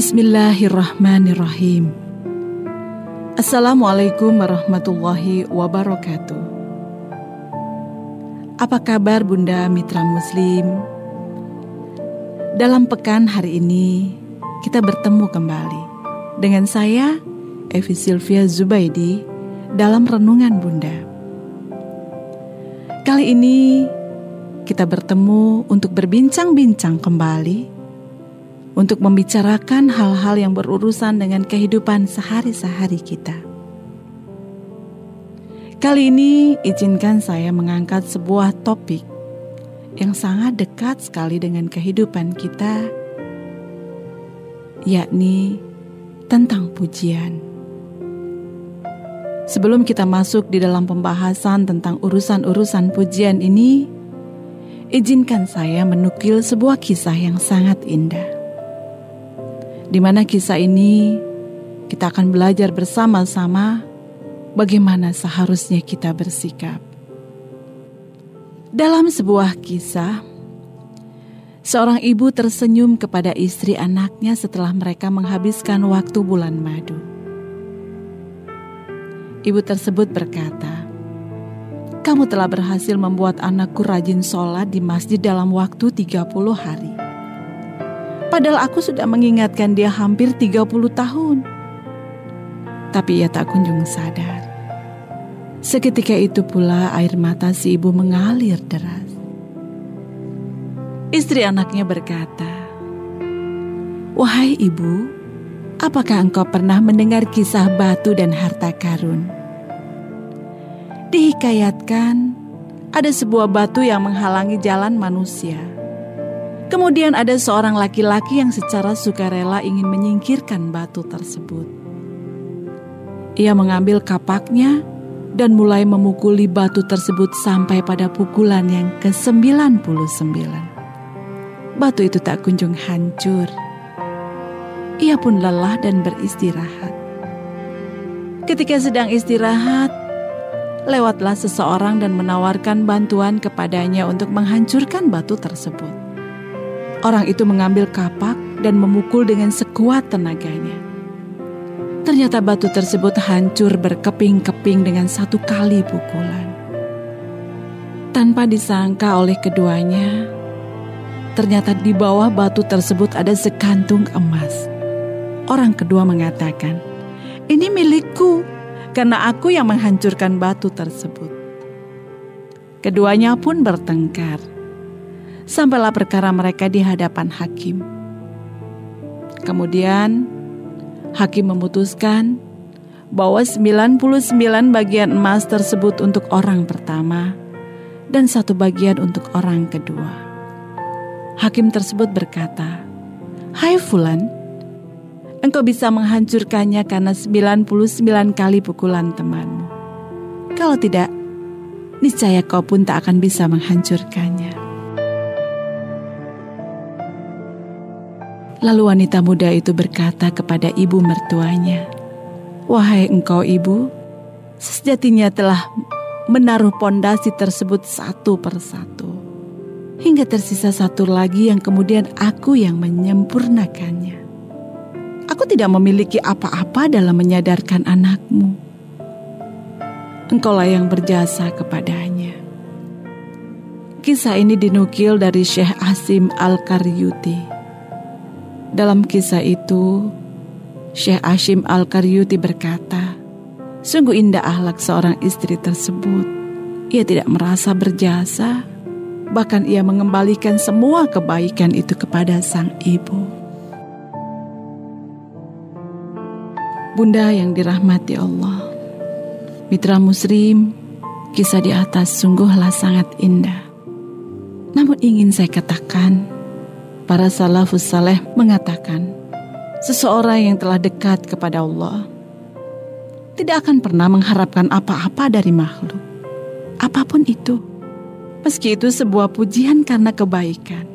Bismillahirrahmanirrahim. Assalamualaikum warahmatullahi wabarakatuh. Apa kabar Bunda Mitra Muslim? Dalam pekan hari ini kita bertemu kembali dengan saya Evi Sylvia Zubaidi dalam renungan Bunda. Kali ini kita bertemu untuk berbincang-bincang kembali untuk membicarakan hal-hal yang berurusan dengan kehidupan sehari-hari kita. Kali ini, izinkan saya mengangkat sebuah topik yang sangat dekat sekali dengan kehidupan kita, yakni tentang pujian. Sebelum kita masuk di dalam pembahasan tentang urusan-urusan pujian ini, izinkan saya menukil sebuah kisah yang sangat indah di mana kisah ini kita akan belajar bersama-sama bagaimana seharusnya kita bersikap. Dalam sebuah kisah, seorang ibu tersenyum kepada istri anaknya setelah mereka menghabiskan waktu bulan madu. Ibu tersebut berkata, "Kamu telah berhasil membuat anakku rajin sholat di masjid dalam waktu 30 hari." Padahal aku sudah mengingatkan dia hampir 30 tahun. Tapi ia tak kunjung sadar. Seketika itu pula air mata si ibu mengalir deras. Istri anaknya berkata, Wahai ibu, apakah engkau pernah mendengar kisah batu dan harta karun? Dihikayatkan, ada sebuah batu yang menghalangi jalan manusia Kemudian ada seorang laki-laki yang secara sukarela ingin menyingkirkan batu tersebut. Ia mengambil kapaknya dan mulai memukuli batu tersebut sampai pada pukulan yang ke-99. Batu itu tak kunjung hancur. Ia pun lelah dan beristirahat. Ketika sedang istirahat, lewatlah seseorang dan menawarkan bantuan kepadanya untuk menghancurkan batu tersebut. Orang itu mengambil kapak dan memukul dengan sekuat tenaganya. Ternyata batu tersebut hancur berkeping-keping dengan satu kali pukulan. Tanpa disangka oleh keduanya, ternyata di bawah batu tersebut ada sekantung emas. Orang kedua mengatakan, "Ini milikku karena aku yang menghancurkan batu tersebut." Keduanya pun bertengkar sampailah perkara mereka di hadapan hakim. Kemudian hakim memutuskan bahwa 99 bagian emas tersebut untuk orang pertama dan satu bagian untuk orang kedua. Hakim tersebut berkata, Hai Fulan, engkau bisa menghancurkannya karena 99 kali pukulan temanmu. Kalau tidak, niscaya kau pun tak akan bisa menghancurkannya. Lalu wanita muda itu berkata kepada ibu mertuanya, "Wahai engkau ibu, sejatinya telah menaruh pondasi tersebut satu persatu, hingga tersisa satu lagi yang kemudian aku yang menyempurnakannya. Aku tidak memiliki apa-apa dalam menyadarkan anakmu. Engkaulah yang berjasa kepadanya." Kisah ini dinukil dari Syekh Asim Al-Karyuti dalam kisah itu, Syekh Ashim Al-Karyuti berkata, Sungguh indah ahlak seorang istri tersebut. Ia tidak merasa berjasa, bahkan ia mengembalikan semua kebaikan itu kepada sang ibu. Bunda yang dirahmati Allah, mitra muslim, kisah di atas sungguhlah sangat indah. Namun ingin saya katakan, Para salafus saleh mengatakan, seseorang yang telah dekat kepada Allah tidak akan pernah mengharapkan apa-apa dari makhluk. Apa pun itu, meski itu sebuah pujian karena kebaikan.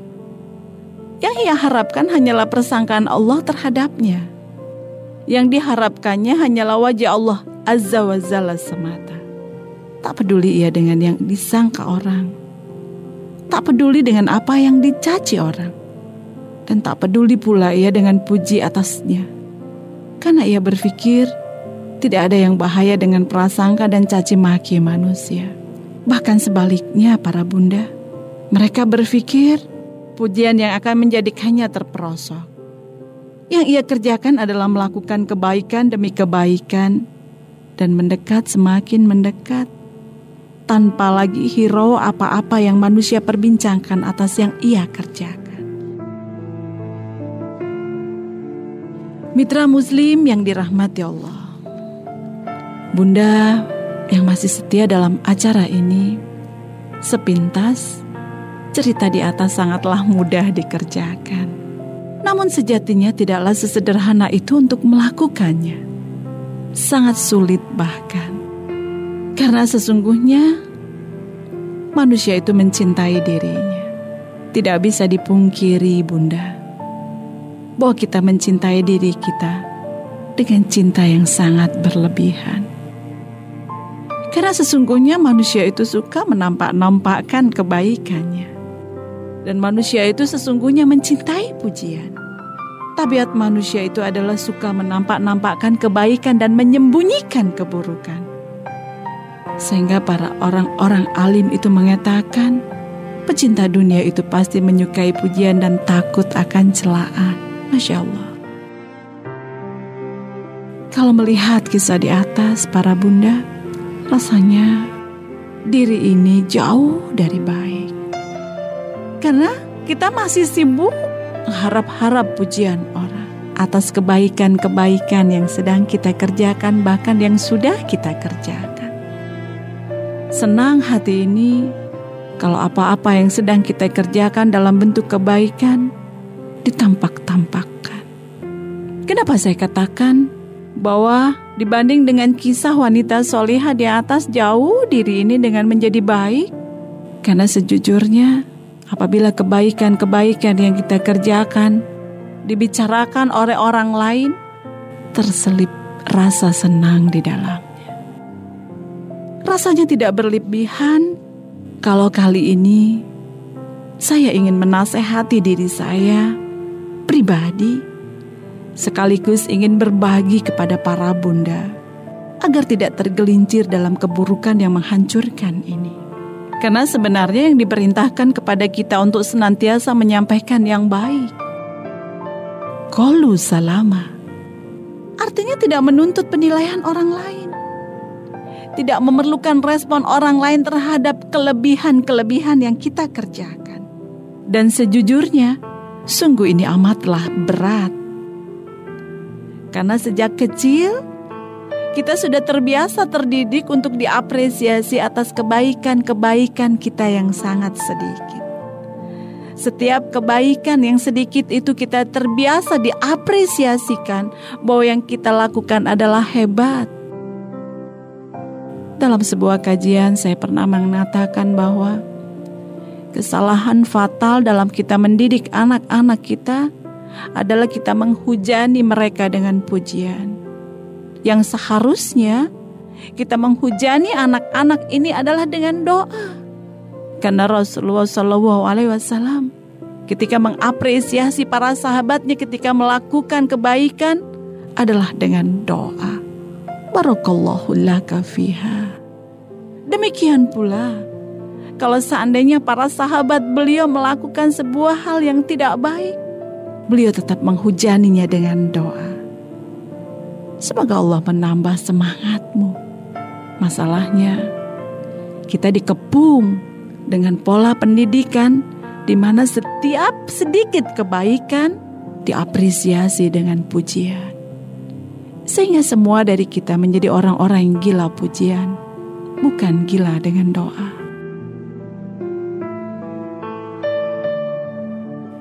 Yang ia harapkan hanyalah persangkaan Allah terhadapnya. Yang diharapkannya hanyalah wajah Allah Azza wa Jalla semata. Tak peduli ia dengan yang disangka orang. Tak peduli dengan apa yang dicaci orang Dan tak peduli pula ia dengan puji atasnya. Karena ia berpikir tidak ada yang bahaya dengan prasangka dan caci maki manusia. Bahkan sebaliknya para bunda, mereka berpikir pujian yang akan menjadikannya terperosok. Yang ia kerjakan adalah melakukan kebaikan demi kebaikan dan mendekat semakin mendekat tanpa lagi hero apa-apa yang manusia perbincangkan atas yang ia kerjakan. Mitra Muslim yang dirahmati Allah, Bunda yang masih setia dalam acara ini, sepintas cerita di atas sangatlah mudah dikerjakan. Namun sejatinya tidaklah sesederhana itu untuk melakukannya. Sangat sulit bahkan. Karena sesungguhnya manusia itu mencintai dirinya. Tidak bisa dipungkiri bunda. Bahwa kita mencintai diri kita dengan cinta yang sangat berlebihan. Karena sesungguhnya manusia itu suka menampak-nampakkan kebaikannya. Dan manusia itu sesungguhnya mencintai pujian. Tabiat manusia itu adalah suka menampak-nampakkan kebaikan dan menyembunyikan keburukan. Sehingga para orang-orang alim itu mengatakan, pecinta dunia itu pasti menyukai pujian dan takut akan celaan. Masya Allah. Kalau melihat kisah di atas para bunda, rasanya diri ini jauh dari baik. Karena kita masih sibuk harap-harap pujian orang atas kebaikan-kebaikan yang sedang kita kerjakan bahkan yang sudah kita kerjakan. Senang hati ini kalau apa-apa yang sedang kita kerjakan dalam bentuk kebaikan ditampak-tampakkan. Kenapa saya katakan bahwa dibanding dengan kisah wanita solihah di atas jauh diri ini dengan menjadi baik? Karena sejujurnya apabila kebaikan-kebaikan yang kita kerjakan dibicarakan oleh orang lain, terselip rasa senang di dalamnya. Rasanya tidak berlebihan kalau kali ini saya ingin menasehati diri saya pribadi sekaligus ingin berbagi kepada para bunda agar tidak tergelincir dalam keburukan yang menghancurkan ini. Karena sebenarnya yang diperintahkan kepada kita untuk senantiasa menyampaikan yang baik. Kolu salama. Artinya tidak menuntut penilaian orang lain. Tidak memerlukan respon orang lain terhadap kelebihan-kelebihan yang kita kerjakan. Dan sejujurnya, sungguh ini amatlah berat. Karena sejak kecil, kita sudah terbiasa terdidik untuk diapresiasi atas kebaikan-kebaikan kita yang sangat sedikit. Setiap kebaikan yang sedikit itu kita terbiasa diapresiasikan bahwa yang kita lakukan adalah hebat. Dalam sebuah kajian saya pernah mengatakan bahwa kesalahan fatal dalam kita mendidik anak-anak kita adalah kita menghujani mereka dengan pujian yang seharusnya kita menghujani anak-anak ini adalah dengan doa. Karena Rasulullah Wasallam ketika mengapresiasi para sahabatnya ketika melakukan kebaikan adalah dengan doa. Barakallahu laka fiha. Demikian pula kalau seandainya para sahabat beliau melakukan sebuah hal yang tidak baik, beliau tetap menghujaninya dengan doa. Semoga Allah menambah semangatmu. Masalahnya, kita dikepung dengan pola pendidikan di mana setiap sedikit kebaikan diapresiasi dengan pujian. Sehingga semua dari kita menjadi orang-orang yang gila pujian, bukan gila dengan doa.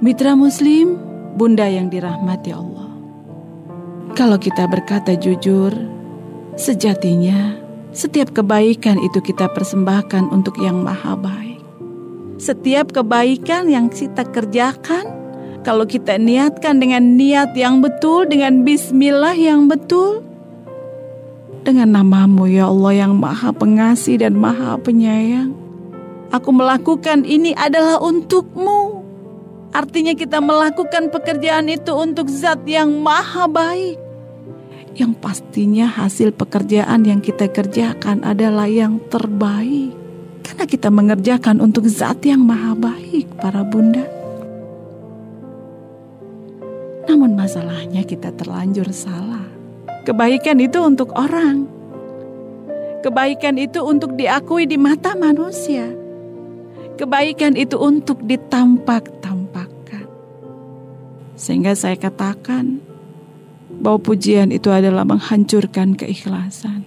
Mitra Muslim, Bunda yang dirahmati Allah. Kalau kita berkata jujur, sejatinya setiap kebaikan itu kita persembahkan untuk yang maha baik. Setiap kebaikan yang kita kerjakan, kalau kita niatkan dengan niat yang betul, dengan bismillah yang betul, dengan namamu ya Allah yang maha pengasih dan maha penyayang. Aku melakukan ini adalah untukmu, Artinya kita melakukan pekerjaan itu untuk zat yang maha baik. Yang pastinya hasil pekerjaan yang kita kerjakan adalah yang terbaik. Karena kita mengerjakan untuk zat yang maha baik para bunda. Namun masalahnya kita terlanjur salah. Kebaikan itu untuk orang. Kebaikan itu untuk diakui di mata manusia. Kebaikan itu untuk ditampak-tampakkan. Sehingga saya katakan bahwa pujian itu adalah menghancurkan keikhlasan.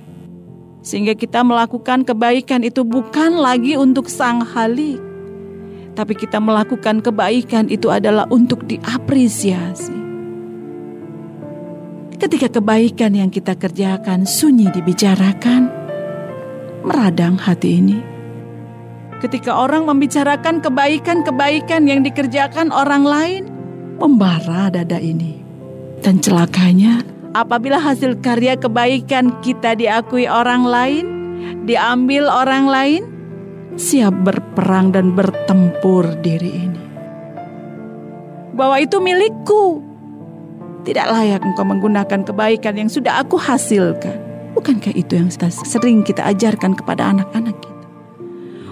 Sehingga kita melakukan kebaikan itu bukan lagi untuk sang halik. Tapi kita melakukan kebaikan itu adalah untuk diapresiasi. Ketika kebaikan yang kita kerjakan sunyi dibicarakan, meradang hati ini Ketika orang membicarakan kebaikan-kebaikan yang dikerjakan orang lain, membara dada ini. Dan celakanya, apabila hasil karya kebaikan kita diakui orang lain, diambil orang lain, siap berperang dan bertempur diri ini. Bahwa itu milikku. Tidak layak engkau menggunakan kebaikan yang sudah aku hasilkan. Bukankah itu yang sering kita ajarkan kepada anak-anak kita?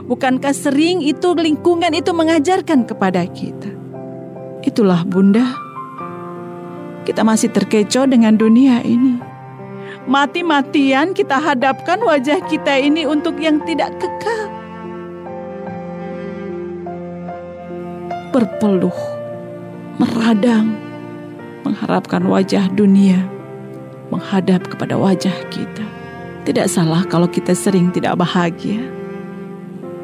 Bukankah sering itu lingkungan itu mengajarkan kepada kita? Itulah Bunda. Kita masih terkecoh dengan dunia ini. Mati-matian kita hadapkan wajah kita ini untuk yang tidak kekal. Berpeluh, meradang, mengharapkan wajah dunia menghadap kepada wajah kita. Tidak salah kalau kita sering tidak bahagia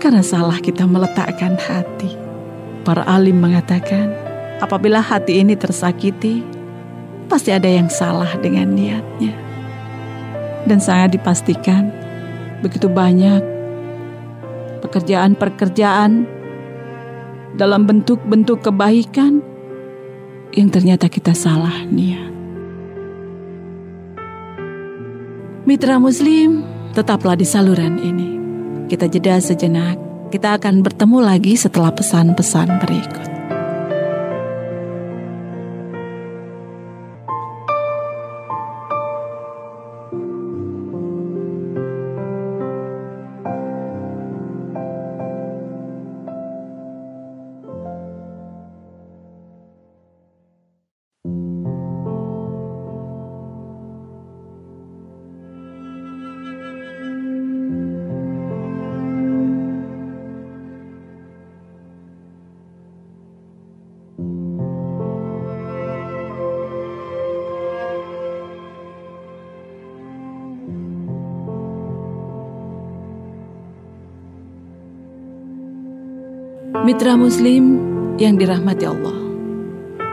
karena salah kita meletakkan hati. Para alim mengatakan, apabila hati ini tersakiti, pasti ada yang salah dengan niatnya. Dan sangat dipastikan, begitu banyak pekerjaan-pekerjaan dalam bentuk-bentuk kebaikan yang ternyata kita salah niat. Mitra Muslim, tetaplah di saluran ini. Kita jeda sejenak. Kita akan bertemu lagi setelah pesan-pesan berikut. Mitra Muslim yang dirahmati Allah,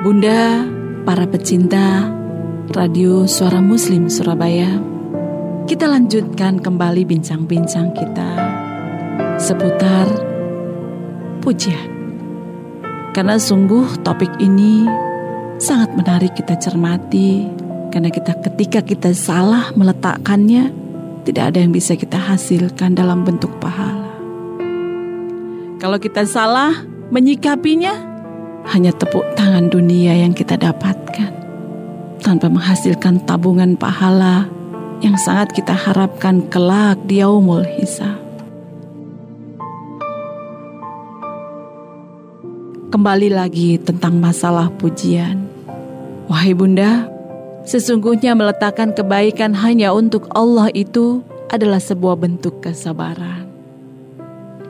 Bunda, para pecinta Radio Suara Muslim Surabaya, kita lanjutkan kembali bincang-bincang kita seputar pujian. Karena sungguh topik ini sangat menarik kita cermati karena kita ketika kita salah meletakkannya tidak ada yang bisa kita hasilkan dalam bentuk pahala. Kalau kita salah menyikapinya, hanya tepuk tangan dunia yang kita dapatkan tanpa menghasilkan tabungan pahala yang sangat kita harapkan kelak di yaumul hisab. Kembali lagi tentang masalah pujian. Wahai Bunda, sesungguhnya meletakkan kebaikan hanya untuk Allah itu adalah sebuah bentuk kesabaran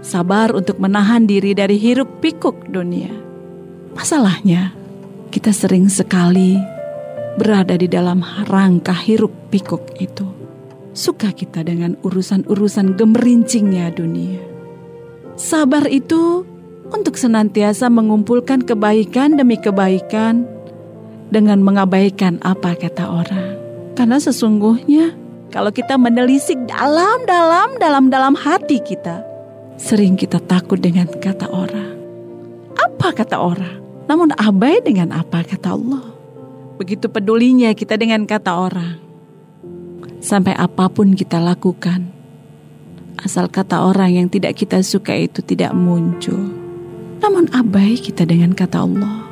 sabar untuk menahan diri dari hiruk pikuk dunia. Masalahnya, kita sering sekali berada di dalam rangka hiruk pikuk itu. Suka kita dengan urusan-urusan gemerincingnya dunia. Sabar itu untuk senantiasa mengumpulkan kebaikan demi kebaikan dengan mengabaikan apa kata orang. Karena sesungguhnya kalau kita menelisik dalam-dalam dalam-dalam hati kita, Sering kita takut dengan kata orang. Apa kata orang? Namun abai dengan apa kata Allah. Begitu pedulinya kita dengan kata orang. Sampai apa pun kita lakukan. Asal kata orang yang tidak kita suka itu tidak muncul. Namun abai kita dengan kata Allah.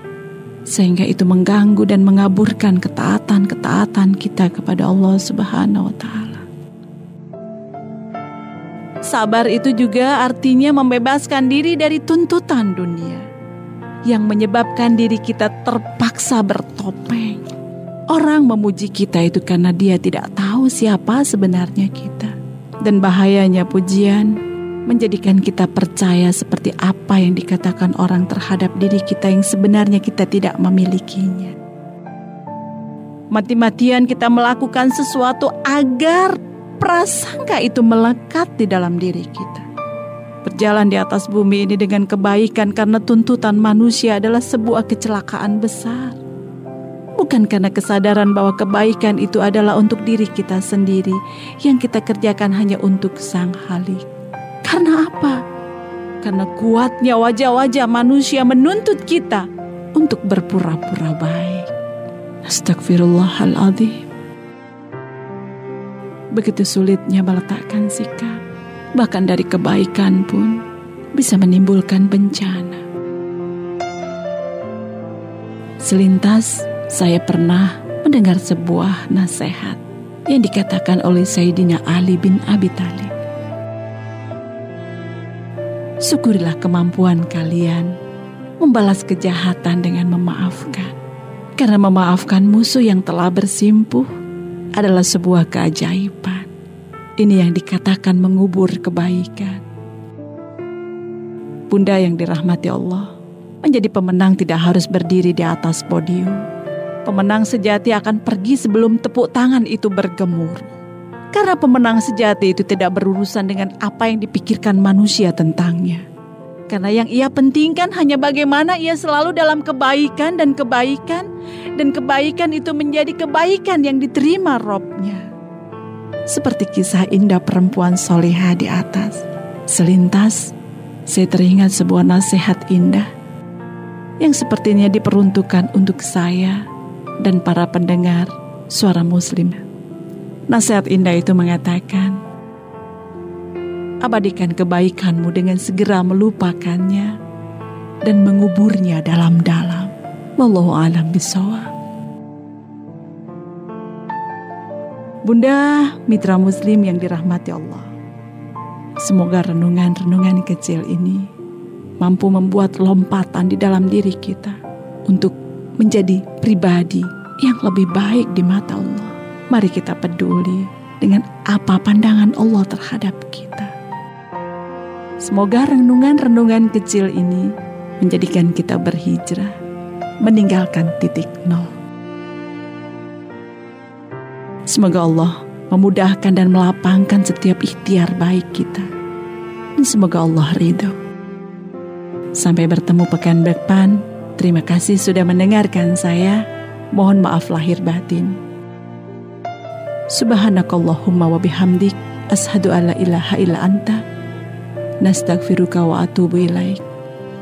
Sehingga itu mengganggu dan mengaburkan ketaatan-ketaatan kita kepada Allah Subhanahu wa taala. Sabar itu juga artinya membebaskan diri dari tuntutan dunia yang menyebabkan diri kita terpaksa bertopeng. Orang memuji kita itu karena dia tidak tahu siapa sebenarnya kita. Dan bahayanya pujian menjadikan kita percaya seperti apa yang dikatakan orang terhadap diri kita yang sebenarnya kita tidak memilikinya. Mati-matian kita melakukan sesuatu agar prasangka itu melekat di dalam diri kita. Berjalan di atas bumi ini dengan kebaikan karena tuntutan manusia adalah sebuah kecelakaan besar. Bukan karena kesadaran bahwa kebaikan itu adalah untuk diri kita sendiri yang kita kerjakan hanya untuk sang halik. Karena apa? Karena kuatnya wajah-wajah manusia menuntut kita untuk berpura-pura baik. Astagfirullahaladzim. Begitu sulitnya meletakkan sikap. Bahkan dari kebaikan pun bisa menimbulkan bencana. Selintas saya pernah mendengar sebuah nasihat yang dikatakan oleh Sayyidina Ali bin Abi Thalib. syukurilah kemampuan kalian membalas kejahatan dengan memaafkan. Karena memaafkan musuh yang telah bersimpuh adalah sebuah keajaiban. Ini yang dikatakan mengubur kebaikan. Bunda yang dirahmati Allah, menjadi pemenang tidak harus berdiri di atas podium. Pemenang sejati akan pergi sebelum tepuk tangan itu bergemuruh. Karena pemenang sejati itu tidak berurusan dengan apa yang dipikirkan manusia tentangnya. Karena yang ia pentingkan hanya bagaimana ia selalu dalam kebaikan dan kebaikan. Dan kebaikan itu menjadi kebaikan yang diterima robnya. Seperti kisah indah perempuan soleha di atas. Selintas, saya teringat sebuah nasihat indah yang sepertinya diperuntukkan untuk saya dan para pendengar suara muslim. Nasihat indah itu mengatakan, abadikan kebaikanmu dengan segera melupakannya dan menguburnya dalam-dalam. Wallahu alam bisawab. Bunda mitra muslim yang dirahmati Allah. Semoga renungan-renungan kecil ini mampu membuat lompatan di dalam diri kita untuk menjadi pribadi yang lebih baik di mata Allah. Mari kita peduli dengan apa pandangan Allah terhadap kita. Semoga renungan-renungan kecil ini menjadikan kita berhijrah, meninggalkan titik nol. Semoga Allah memudahkan dan melapangkan setiap ikhtiar baik kita. Dan semoga Allah ridho. Sampai bertemu pekan depan. Terima kasih sudah mendengarkan saya. Mohon maaf lahir batin. Subhanakallahumma wa bihamdik ashadu alla ilaha illa anta nastagfiruka wa atubu ilaik.